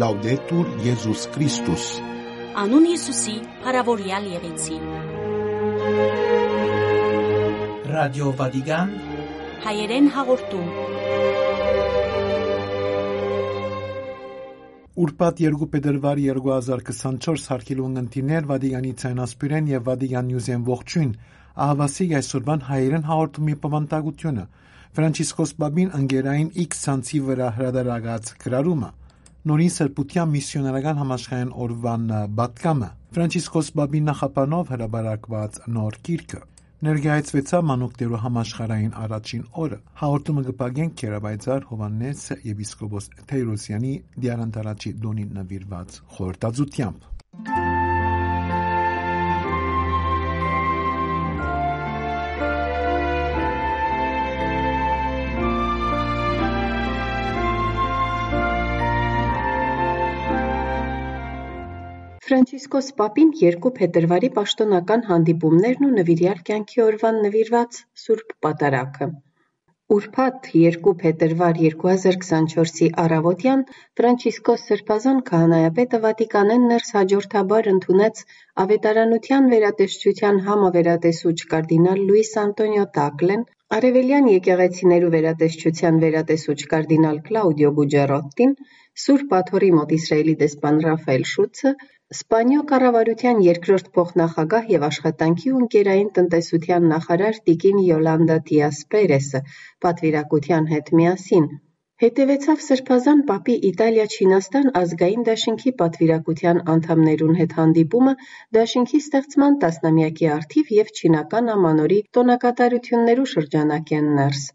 Լաուդետուր Եզուս Քրիստոս։ Անուն Հիսուսի, հարավորյալ եղեցի։ Ռադիո Վատիկան Հայերեն հաղորդում։ Ուրբաթ 2 փետրվար 2024 հարկիլուն ընտիներ Վատիկանի ցանասպիրեն եւ Վատիկան նյուզեն ողջույն ահավասի այսօրվան հայերեն հաղորդումի պվանտագությունը Ֆրանցիսկոս Բաբին ընկերային X ցանցի վրա հրադարագած գրարումը նորին սրբության միսիոներական համաշխարհային օրվան բատկամը Ֆրանցիսկոս Բաբի նախապանով հրաբարակված նոր գիրքը ներկայացվեցավ մանուկտերու համաշխարհային առաջին օրը հաղորդումը կպագեն Կերաբայձար Հովանես եպիսկոպոս Թեյրոսյանի դիարանտարաչի դոնին նվիրված խորտածությամբ Ֆրանցիսկոս Պապին երկու փետրվարի պաշտոնական հանդիպումներն ու նվիրյալ կյանքի օրվան նվիրված Սուրբ Պատարագը։ Ուրբաթ 2 փետրվար 2024-ի առավոտյան Ֆրանցիսկոս Սրբազան քահանայապետը Վատիկանեն ներս հաջորդաբար ընդունեց Ավետարանության վերատեսչության համավերատեսուչ կարդինալ Լուիս Անտոնիո Տակլեն, Արևելյան եկեղեցիներու վերատեսչության վերատեսուչ կարդինալ Կլաուդիո Գուջերոտտին, Սուրբ Աթոռի մոտ Իսրայելի դեսպան Ռաֆայել Շուցը, Սպանիո կառավարության երկրորդ փոխնախագահ եւ աշխատանքի ու ընկերային տնտեսության նախարար տիկին Յոլանդա Դիաս Պերեսը պատվիրակության հետ միասին հետևեցավ Սրբազան Պապի Իտալիա-Չինաստան ազգային դաշինքի պատվիրակության անդամներուն հետ հանդիպումը դաշինքի ստեղծման տասնամյակի արդիվ եւ չինական ամանորի տոնակատարություններու շրջանակեն ներս։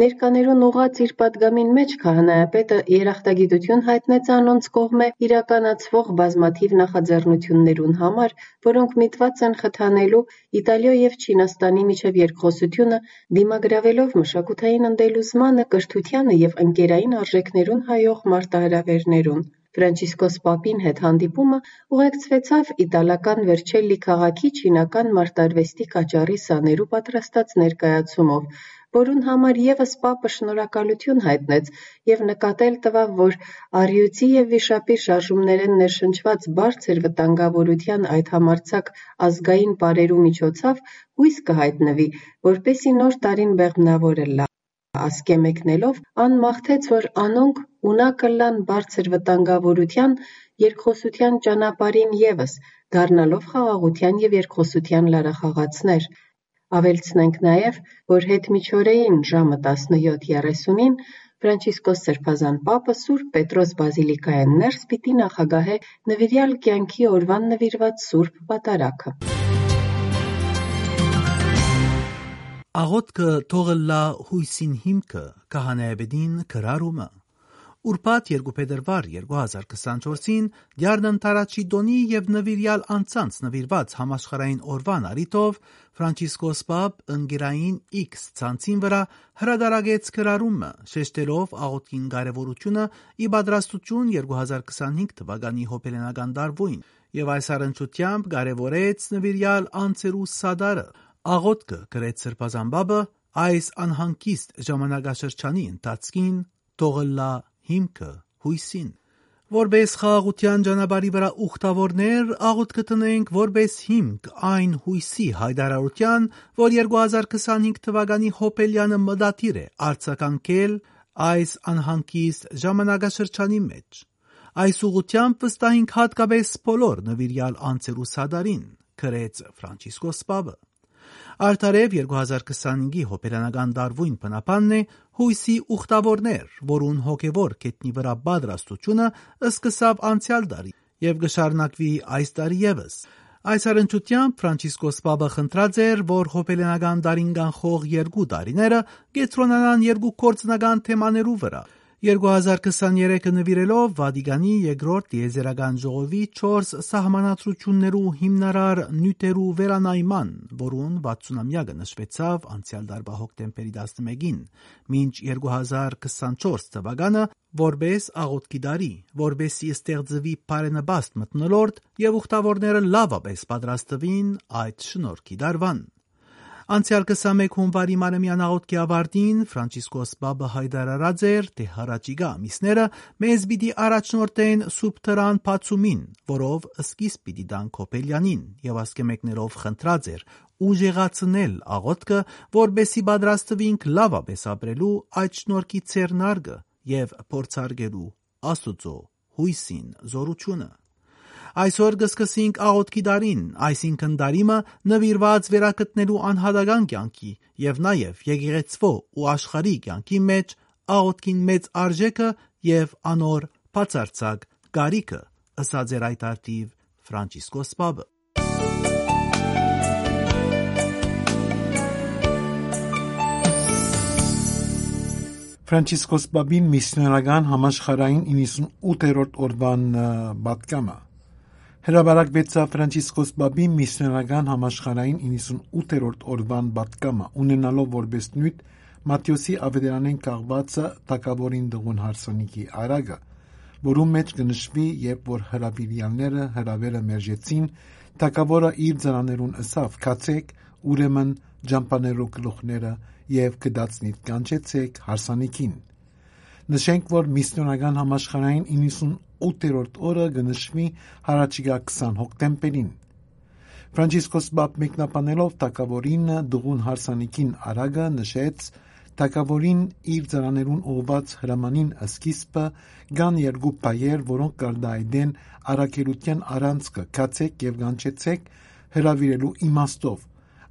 Ներկաներուն ուղղած իր պատգամին մեջ քահանայապետը երախտագիտություն հայտնեց անոնց կողմէ իրականացվող բազմաթիվ նախաձեռնություններուն համար, որոնք միտված են խթանելու Իտալիա եւ Չինաստանի միջև երկխոսությունը, դիմագրավելով մշակութային ընդելուզմանը, կրթությանը եւ ընկերային արժեքներուն հայող մարտահրավերներուն։ Ֆրանցիսկոս Պապին հետ հանդիպումը ուղեկցվեցավ իտալական Վերչելլի քաղաքի չինական մարտարվեստի կաճառի սաներու պատրաստած ներկայացումով, որուն համար եւս Պապը շնորհակալություն հայտնեց եւ նկատել տվավ, որ առյուծի եւ վիշապի շարժումներեն ներշնչված բարձր վտանգավորության այդ համարձակ ազգային պարերու միջոցով հույս կհայտնվի, որպեսի նոր տարին բեղմնավորը լա։ Ասկե մեկնելով ան մաղթեց, որ անոնք ունա կլան բարձր վտանգավորության երկխոսության ճանապարհին եւս, դառնալով խաղաղության եւ երկխոսության լարախաղացներ։ Ավելցնենք նաև, որ հետմիջօրեին ժամը 17:30-ին Ֆրանցիսկոս Սրբազան Պապը Սուրբ Պետրոս բազիլիկայեն ներս պիտի նախագահե նվիրյալ կյանքի օրվան նվիրված Սուրբ Պատարագը։ Աղոտքը թողը լա հույսին հիմքը քահանայաբեդին քրարումը Ուրբաթ 2 փետրվար 2024-ին Դյարդն Տարաչի Դոնի եւ նվիրյալ անցանց նվիրված համաշխարային օրվան արիտով Ֆրանցիսկոս Պապ ընկերային X ցանցին վրա հրադարագեց կրարումը, շեշտելով աղոթքին կարևորությունը ի պատրաստություն 2025 թվականի հոբելենական դարվույն եւ այս առընչությամբ կարևորեց նվիրյալ անցերու սադարը աղոթքը գրեց Սրբազան Բաբը այս անհանգիստ ժամանակաշրջանի ընթացքին թողլա հիմքը հույսին Որպես խաղաղության ճանապարհի վրա ուխտավորներ աղոտ կտնենք որպես հիմք այն հույսի հայդարարության, որ 2025 թվականի հոպելյանը մդատիր է արձականքել այս անհանգիստ ժամանակաշրջանի մեջ։ Այս ուղությամբ վստահինք հատկապես բոլոր նվիրյալ անձերու սադարին, քրեց Ֆրանցիսկոս Պապը։ Արդարև 2025-ի հոբելյանական դարվույն բնապանն է հույսի ուխտավորներ, որուն հոգևոր կետնի վրա պատրաստությունը սկսավ անցյալ տարի եւ կշարունակվի այս տարի եւս։ Այս առընչությամբ Ֆրանցիսկոս Պապը խնդրած էր, որ հոբելյանական դարին կանխող երկու տարիները կետրոնանան երկու կորցնական թեմաներու վրա՝ 2023-ը նվիրելով Վատիկանի երկրորդ տիեզերական ժողովի 4 սահմանադրություններու հիմնարար նյութերու վերանայման, որուն 60-ամյակը նշվեցավ անցյալ տարվա հոկտեմբերի 11-ին, մինչ 2024 թվականը որբես աղոտքի դարի, որբեսի ստեղծվի բարենպաստ մտնոլորտ եւ ուխտավորները լավապես պատրաստվին այդ շնորհքի դարվան։ Անցյալ 21 հունվարի Մանեմյան աղոթքի ավարտին Ֆրանցիսկոս Բաբը հայտարարած էր, թե հառաջիկա ամիսները մեզ պիտի առաջնորդեն Սուրբ Տրան բացումին, որով սկիզբ պիտի տան Կոպելյանին եւ ասկե մեկներով խնդրած էր ուժեղացնել աղոթքը, որբեսի պատրաստվինք լավապես ապրելու այդ շնորհքի ցերնարգը եւ փորձարկելու Աստուծո հույսին զորությունը։ Այսօր կսկսենք աղոթքի դարին, այսինքն դարիմը նվիրված վերակտնելու անհատական կյանքի եւ նաեւ եկեղեցվո ու աշխարհի կյանքի մեջ աղոթքին մեծ արժեքը եւ անոր բացարձակ կարիքը, ըսած էր այդ արտիվ Ֆրանցիսկոս Պապը։ Ֆրանցիսկոս Պապին միսիոներական համաշխարհային 98-րդ օրվան պատկամը Հրաբարակվեցավ Ֆրանցիսկոս Պապի միսիոներական համաշխարհային 98-րդ օրվան պատկամը, ունենալով որպես նույն Մատթեոսի ավետարանեն կաղվածը Տակավորին դղուն հարսանիքի արագը, որում մեջ կնշվի, երբ որ հրավիրյալները հրավերը մերժեցին, Տակավորը իր ծանաներուն ըսավ. «Կացեք, ուրեմն ջամփաներու գլուխները եւ կդացնիդ կանչեցեք հարսանիքին»։ Նշենք, որ միսիոնական համաշխարհային 98-րդ օրը կնշվի հառաջիկա 20 հոկտեմբերին։ Ֆրանցիսկոս Պապ մեկնաբանելով Տակավորին դղուն հարսանիքին արագը նշեց Թագավորին իր ծառաներուն ուղված հրամանին սկիզբը կան երկու բայեր, որոնք կարտահայտեն առաքելության առանցքը՝ «Կացեք եւ կանչեցեք» հրավիրելու իմաստով։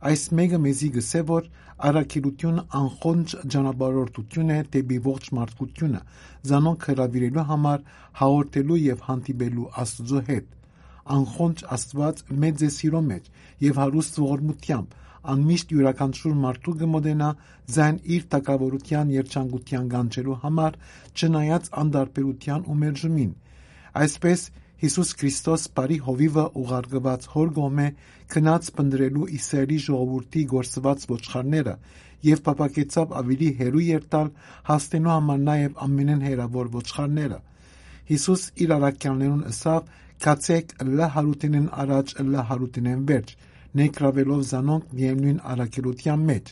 Այս մեկը մեզի գսե, որ առաքելությունը անխոնջ ճանապարհորդություն է դեպի ողջ մարդկությունը, զանոնք հրավիրելու համար հաղորդելու եւ հանդիպելու Աստծո հետ։ Անխոնջ Աստված մեծ է սիրո մեջ եւ հարուստ ողորմությամբ, անմիշտ յուրաքանչյուր մարդու կմոտենա ձայն իր թակավորության երջանկության կանչելու համար, չնայած անդարբերության ու մերժումին։ Այսպես Հիսուս Քրիստոս բարի հովիվը ուղարկված հոր գոմե քնած փնդրելու Իսրայելի ժողովրդի գործված ոչխարները եւ փապակեցավ ավելի հերու երտալ հասնելու համար նաեւ ամենեն հերավոր ոչխարները։ Հիսուս իր առաքյալներուն ըսավ. «Կացեք լա հարութենեն առաջ, լա հարութենեն վերջ» ներգրավելով զանոնք միևնույն առաքելության մեջ։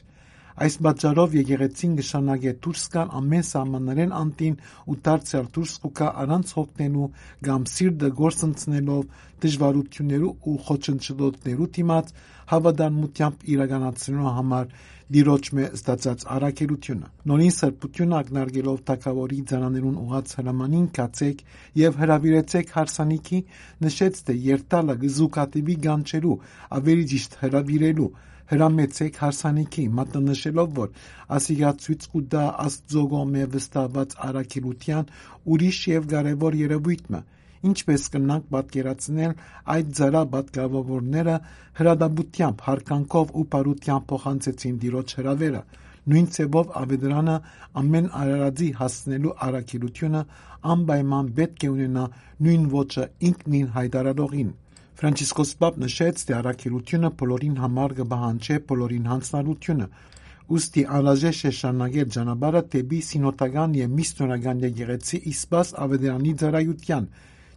Այս պատճառով եկեղեցին կշանակե դուրս գալ ամեն սահմաններեն անտին ու դարձյալ դուրս կգա առանց հոգնելու կամ սիրտը գործընծնելով դժվարություններու ու խոչընդոտներու դիմաց հավատարմությամբ իրականացնելու համար Տիրոջ մե ստացած առաքելությունը։ Նորին սրբությունը ակնարկելով Թագավորի ծանաներուն ուղած հրամանին կացեք եւ հրավիրեցեք հարսանիքի, նշեց թե երթալը գզուկատիվի գանչելու, ավելի ճիշտ հրավիրելու հրամեցեք հարսանիքի, մատնանշելով, որ ասիգա ցույց կուտա Աստծո կողմէ վստահված առաքելության ուրիշ եւ կարեւոր երևույթը, ինչպես կնանք պատկերացնել այդ ծառա պատգամավորները հրադաբությամբ, հարկանքով ու բարությամբ փոխանցեցին Տիրոջ հրավերը, նույն ցեբով ավետարանը ամեն արարածի հասնելու առաքելությունը անպայման պետք է ունենա նույն ոճը ինքնին հայտարարողին։ Ֆրանցիսկոս Պապ նշեց, թե առաքելությունը բոլորին համար կբահանջե բոլորին հանձնարարությունը, ուստի անհրաժեշտ է շարունակել ճանապարհը դեպի սինոդական եւ միսիոնական եկեղեցի իսպաս ավետարանի ծառայության։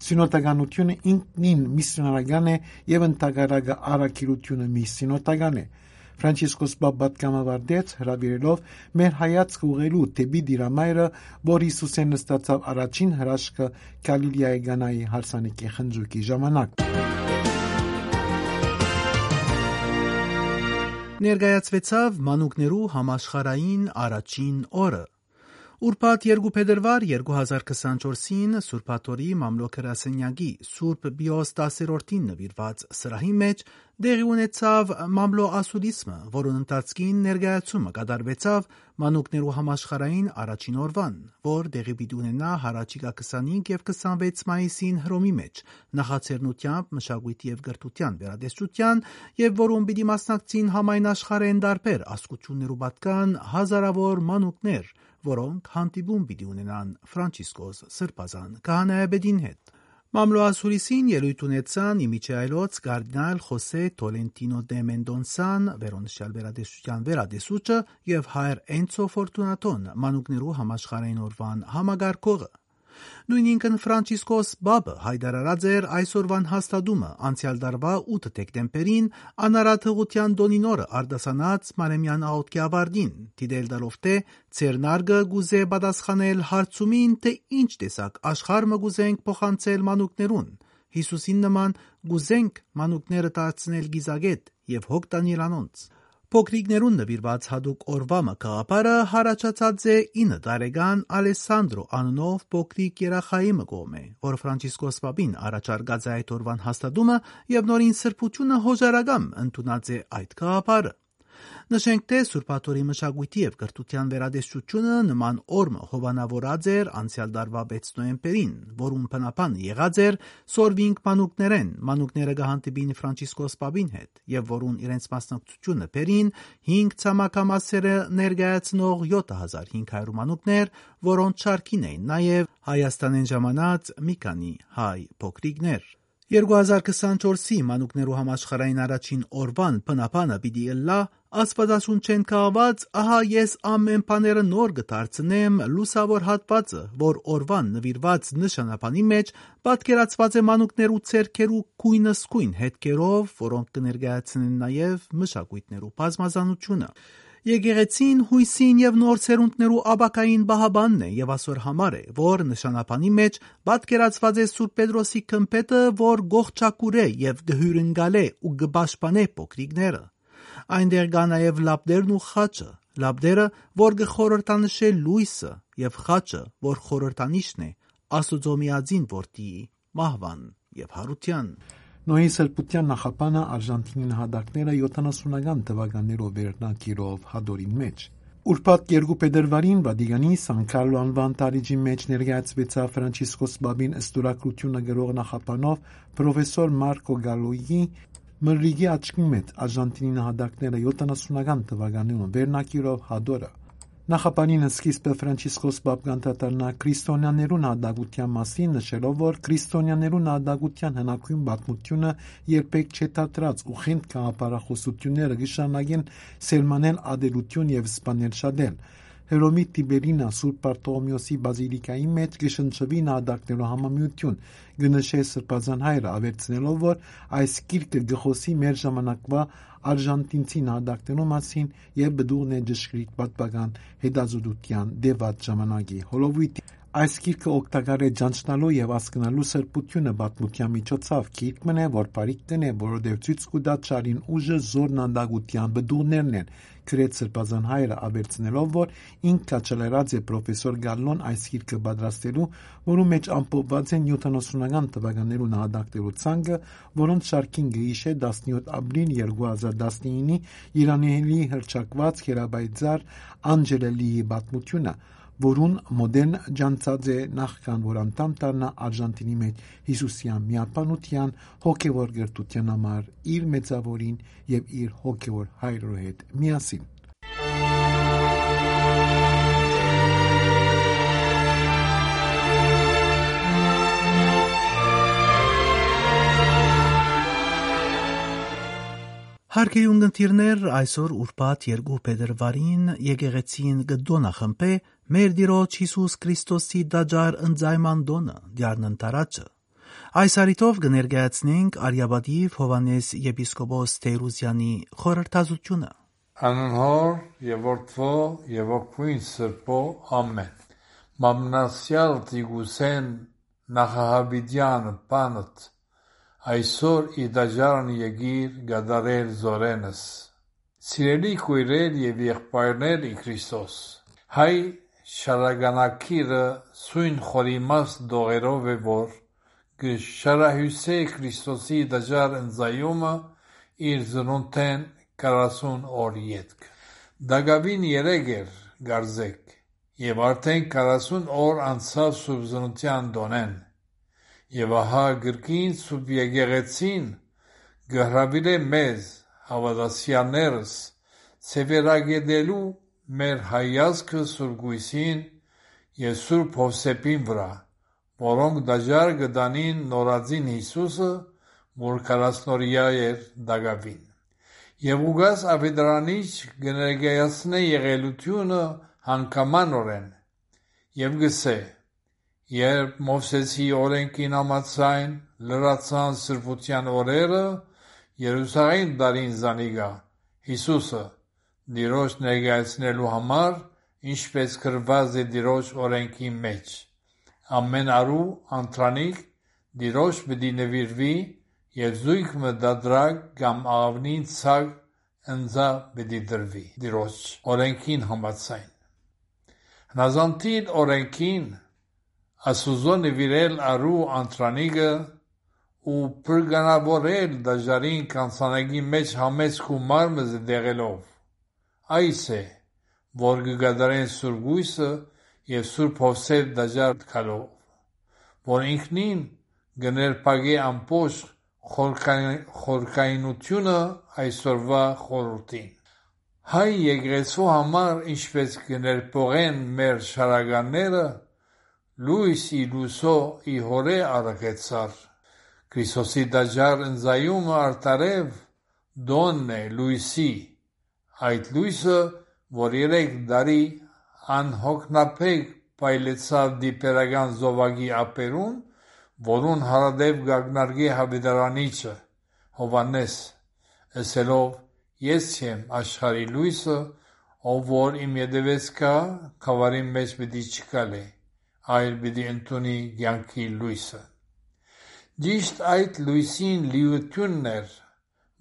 Սինոդականությունը ինքնին միսիոնարական է եւ ընդհանրակը առաքելությունը միսիոնական է։ Ֆրանցիսկոս Պապ պատգամավարտեց հրավիրելով մեր հայացքը ուղղելու դեպի Դիրամայրը, որ Հիսուսեն նստացավ առաջին հրաշքը Գալիլեայի Կանայի հարսանիքի խնջույքի ժամանակ։ Ներկայացվեցավ մանուկներու համաշխարային առաջին օրը։ Ուրբաթ 2 փետրվար 2024-ին Սուրբաթորի մամլոքրասենյակի Սուրբ Բիոս 10-րդին նվիրված սրահի մեջ դեղի ունեցավ մամլո ասուլիսմը, որոն ընթացքին ներկայացումը կատարվեցավ մանուկներու համաշխարային առաջին օրվան, որ դեղի պիտի ունենա հառաջիկա 25 եւ 26 մայիսին Հռոմի մեջ, նախաձեռնությամբ մշակույթի եւ գրթության վերադեսչության եւ որում պիտի մասնակցին համայն աշխարհեն դարբեր ասկություններու պատկան հազարավոր մանուկներ, որոնք հանդիպում պիտի ունենան Ֆրանցիսկոս Սրբազան քահանայաբեդին հետ։ Մամլոասուրիսին ելույթ ունեցան իմիջայլոց կարդինալ Խոսե Տոլենտինո դե Մենդոնսան, վերոնշյալ վերադեսության վերադեսուչը եւ հայր Էնցո Ֆորտունատոն, մանուկներու համաշխարհային օրվան համագարկողը։ Նույնինքն Ֆրանցիսկոս Բաբը հայտարարած էր այսօրվան հաստատումը անցյալ դարվա 8 դեկտեմբերին անարաթղության դոնին օրը արդասանած Մարեմյան աղոտքի ավարտին, դիտել դալով թե Ցերնարգը գուզե պատասխանել հարցումին, թե ինչ տեսակ աշխարհ մը գուզենք փոխանցել մանուկներուն։ Հիսուսին նման գուզենք մանուկները դարձնել գիզագետ եւ հոգ տանել անոնց։ Փոքրիկներուն նվիրված հadoop օրվա մկաղապարը հարաճած է 9 տարեկան Ալեսանդրո անունով փոքրիկ երախայի մկոմ է, որ Ֆրանցիսկոս Պապին առաջարկած է այդ օրվան հաստատումը եւ նորին սրբությունը հոժարագամ ընդունած է այդ կաղապարը։ Նշենք, թե Սուրբաթորի մշակույթի եւ կրթության վերադեսչությունը նման օրը հովանավորած էր անցյալ դարվա 6 նոյեմբերին, որում բնապան եղած էր Սորվինգ մանուկներեն, մանուկները գահանտիբին Ֆրանցիսկոս Պապին հետ եւ որուն իրենց մասնակցությունը բերին 5 ցամաքամասերը ներկայացնող 7500 մանուկներ, որոնց շարքին էին նաեւ Հայաստանեն ժամանած մի քանի հայ փոքրիկներ։ 2024-ի մանուկներու համաշխարհային առաջին օրվան բնապանը պիտի ըլլա Աստվածաշուն չեն քաղված, ահա ես ամեն բաները նոր կդարձնեմ լուսավոր հատվածը, որ օրվան նվիրված նշանապանի մեջ պատկերացված է մանուկներու ցերկերու քույնսկույն հետքերով, որոնք կներկայացնեն նաև մշակույթներու բազմազանությունը։ Եկեղեցին հույսին եւ նոր ցերունդներու աբակային բահաբանն է եւ ասոր համար է, որ նշանապանի մեջ պատկերացված է Սուրբ Պետրոսի քմփետը, որ գողջակուրե եւ գհյուրընկալե ու գբաշխանե փոքրիկները։ Այնտեղ կա նաև լաբդերն ու խաչը, լաբդերը, որ գխորհրդանշե լույսը, եւ խաչը, որ խորհրդանիշն է Աստուծո միածին որդիի մահվան եւ հարության։ Նոյի սրբության նախապանը Արժանտինի նահատակները 70-ական թվականներով վերնակիրով հադորին մեջ։ Ուրբաթ երկու փետրվարին Վատիկանի Սան Կարլո անվան տարիջի մեջ ներկայացվեցավ Ֆրանցիսկոս Բաբին ըստորակրությունը գրող նախապանով պրոֆեսոր Մարկո Գալոյի Մրրիգի աչքի մեջ Արժանտինի նահատակները 70-ական թվականներում վերնակիրով հադորը Նախապանինը սկիզբը Ֆրանցիսկոս Բաբգանտատարնա քրիստոնյաներու նահատակության մասին նշելով, որ քրիստոնյաներու նահատակության հնագույն պատմությունը երբեք չետատրած ու խինդ քաղաքապարախոսությունները գշանակեն սերմանել ադելություն եւ սպանել շադել։ Հռոմի Տիբերինա Սուրբ Բարտոլոմեոսի բազիլիկայի մեջ կշնչվի նահատակներու համամիություն, գնշե Սրբազան հայրը ավերցնելով, որ այս գիրքը գխոսի մեր ժամանակվա արժանտինցի նահատակներու մասին եւ բդուղն է ճշգրիտ պատմական հետազոտության դեվատ ժամանակի հոլովույթի Այս գիրքը օգտակար է ճանչնալու եւ հասկանալու սրբությունը պատմության միջոցով։ Գիրք մնե, որ բարիք տնե, որովհետեւ ցույց կուտա ճարին ուժը զոր նանդագության բդուղներն են։ Գրեց սրբազան հայրը ավերցնելով, որ ինքը չլերած է պրոֆեսոր Գալլոն այս գիրքը պատրաստելու, որու մեջ ամփոփված են 70-ական թվականներու նահատակներու ցանկը, որոնց շարքին գիշե 17 ապրիլ 2019-ի Իրանելի հրճակված Քերաբայձար Անջելելիի պատմությունը որուն մոդերն ջանցած է նախքան որ անդամ դառնա Արժանտինի մեջ Հիսուսյան միապանության հոգևոր գրթության համար իր մեծավորին եւ իր հոգևոր հայրո հետ միասին Հարկի ունգընտիրներ այսօր ուրբաթ երկու փետրվարին եկեղեցին գդոնախմբե մեր Տիրոջ Հիսուս Քրիստոսի դաջար ընձայման դոնը դառնն տարածը Այս արիտով կներկայացնենք Արիաբադիվ Հովանես եպիսկոպոս Տերուզյանի խորհրդազությունը Անհոր եւ որդվո եւ ոգույն սրբո ամեն Մամնասյալ Տիգուսեն նախահաբիդյան բանտ այսօր իդաջարն եկիր գադարել զորենս։ Սիրելի քույրեր եւ եղբայրներ Քրիստոս։ Հայ շարագանակիրը սույն խորիմաս դողերով է որ գշարահյուսե Քրիստոսի դաջար ընձայումը իր զնունտեն 40 օր յետք։ Դագավին երեգեր գարձեք եւ արդեն 40 օր անցավ սուրբ զնունտյան դոնեն Եվ ահա գրքին Սուրբ Եկեղեցին գհրավիրե մեզ հավատացյալներս սևերագետելու մեր հայացքը Սուրբ Գույսին եւ Սուրբ Հովսեփին վրա, որոնք դաժար գտանին նորածին Հիսուսը, որ կարասնորիա էր դագավին։ Եվ ուգաս ավետրանիչ կներկայացնե եղելությունը հանգամանորեն եւ գսե. Երբ Մովսեսի օրենքին համաձայն լրացան սրբության օրերը, Երուսաղեմ դարին զանիգա Հիսուսը դիրոջ ներկայացնելու համար, ինչպես գրված է դիրոջ օրենքի մեջ։ Ամեն արու անտրանիկ դիրոջ պիտի նվիրվի եւ զույգ մը դադրակ կամ աղավնին ցակ ընձա պիտի դրվի դիրոջ օրենքին համաձայն։ Հնազանդին օրենքին Ասուզո նվիրել արու անտրանիկը ու պրգանավորել դաժարին կանցանագի մեջ համեցք ու մարմզը դեղելով։ Այս է, որ գգադարեն սուր գույսը և սուր փովսեր դաժար կալով, որ ինքնին գներպագե ամպոշ խորկայնությունը այսօրվա խորուրդին։ Հայ եկրեցու համար ինչպես գներպողեն մեր շարագանները, լույս ի լուսո ի հորե արագեցար, Քրիստոսի դաժար ընձայումը արտարև դոնն է լույսի, այդ լույսը, որ երեք դարի անհոգնափեք պայլեցավ դիպերական զովագի ափերուն, որուն հարադեպ գագնարգի հավիդարանիչը Հովանես, ասելով ես եմ աշխարի լույսը, ով որ իմ ետևից կա, խավարի մեջ պիտի չկալե, այլ պիտի ընդունի կյանքի լույսը։ Ճիշտ այդ լույսին լիությունն էր,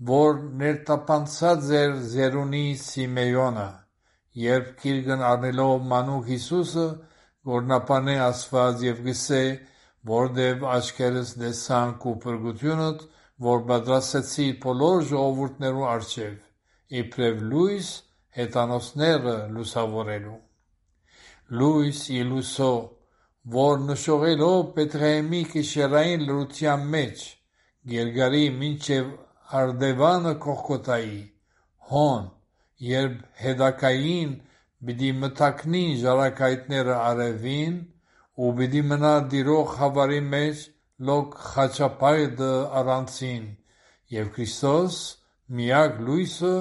որ ներտապանցած էր Զերունի Սիմեյոնը, երբ գիրկն առնելով մանուկ Հիսուսը գորնապանե ասված եւ գսե, որտեւ աչքերս տեսանք ու փրկությունդ, որ պատրաստեցի բոլոր ժողովուրդներու արչեւ, իբրև լույս հետանոսները լուսավորելու։ Լույս իլուսո որ նշողելով Պետրեհեմի գիշերային լրության մեջ Գերգարի մինչև Արդևանը Կողկոտայի հոն, երբ հետակային պիտի մթակնին ժառակայթները արևին ու պիտի մնա դիրող խավարի մեջ լոկ խաչապայտը առանցին եւ Քրիստոս միակ լույսը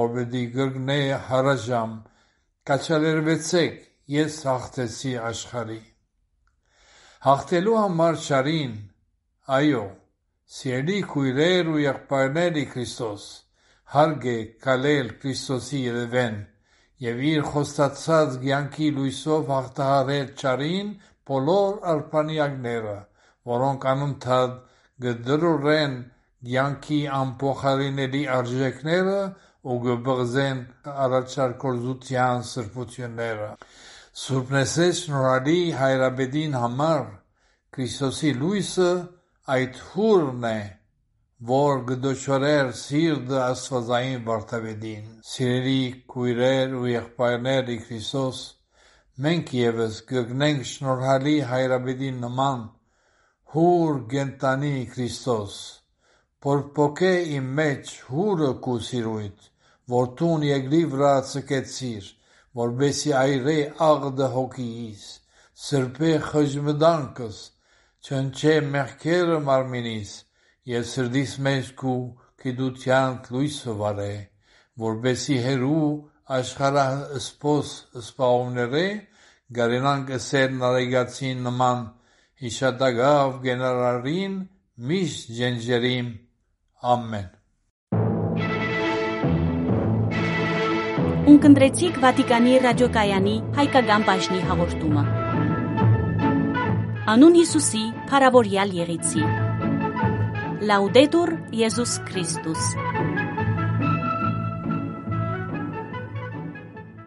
որ պիտի գրգնե հարաժամ կաչալերվեցեք ես հաղթեցի աշխարհի Հաղթելու համար շարին, այո, սիրելի քույրեր ու եղբայրների Քրիստոս, հարկ է կալել Քրիստոսի ետևեն եւ իր խոստացած կյանքի լույսով հաղթահարել չարին բոլոր արբանյակները, որոնք անընդհատ գդրուրեն կյանքի անփոխարինելի արժեքները ու գբղզեն առաջարկորզության սրբությունները։ Սուրբնեսես շնորհալի հայրաբեդին համար Քրիստոսի լույսը այդ հուրն է, որ գդոչորեր սիրտը աստվածային վարդապետին։ Սիրելի քույրեր ու եղբայրներ Քրիստոս, մենք եւս գտնենք շնորհալի հայրաբեդին նման հուր գենտանի Քրիստոս, փորփոքե իմ մեջ հուրը կու սիրույթ, որ տուն եկլի վրա ցկեցիր, որբեսի այրե աղդը հոգիս, սրբե խժմդանքս, չնչե մեղքերը մարմինիս եւ սրդիս մեջ քու գիտության լույսը վարե, որբեսի հերու աշխարհասպոս սպաումները գարենան կսեր նարեգացին նման հիշատակավ գենարարին միշտ ջենջերիմ ամեն Ունկնդրեցիք Վատիկանի ռադիոկայանի հայկական բաժնի հաղորդումը։ Անուն Հիսուսի, Փարավորյալ Եղեցի։ Լաուդետուր Եզուս Քրիստոս։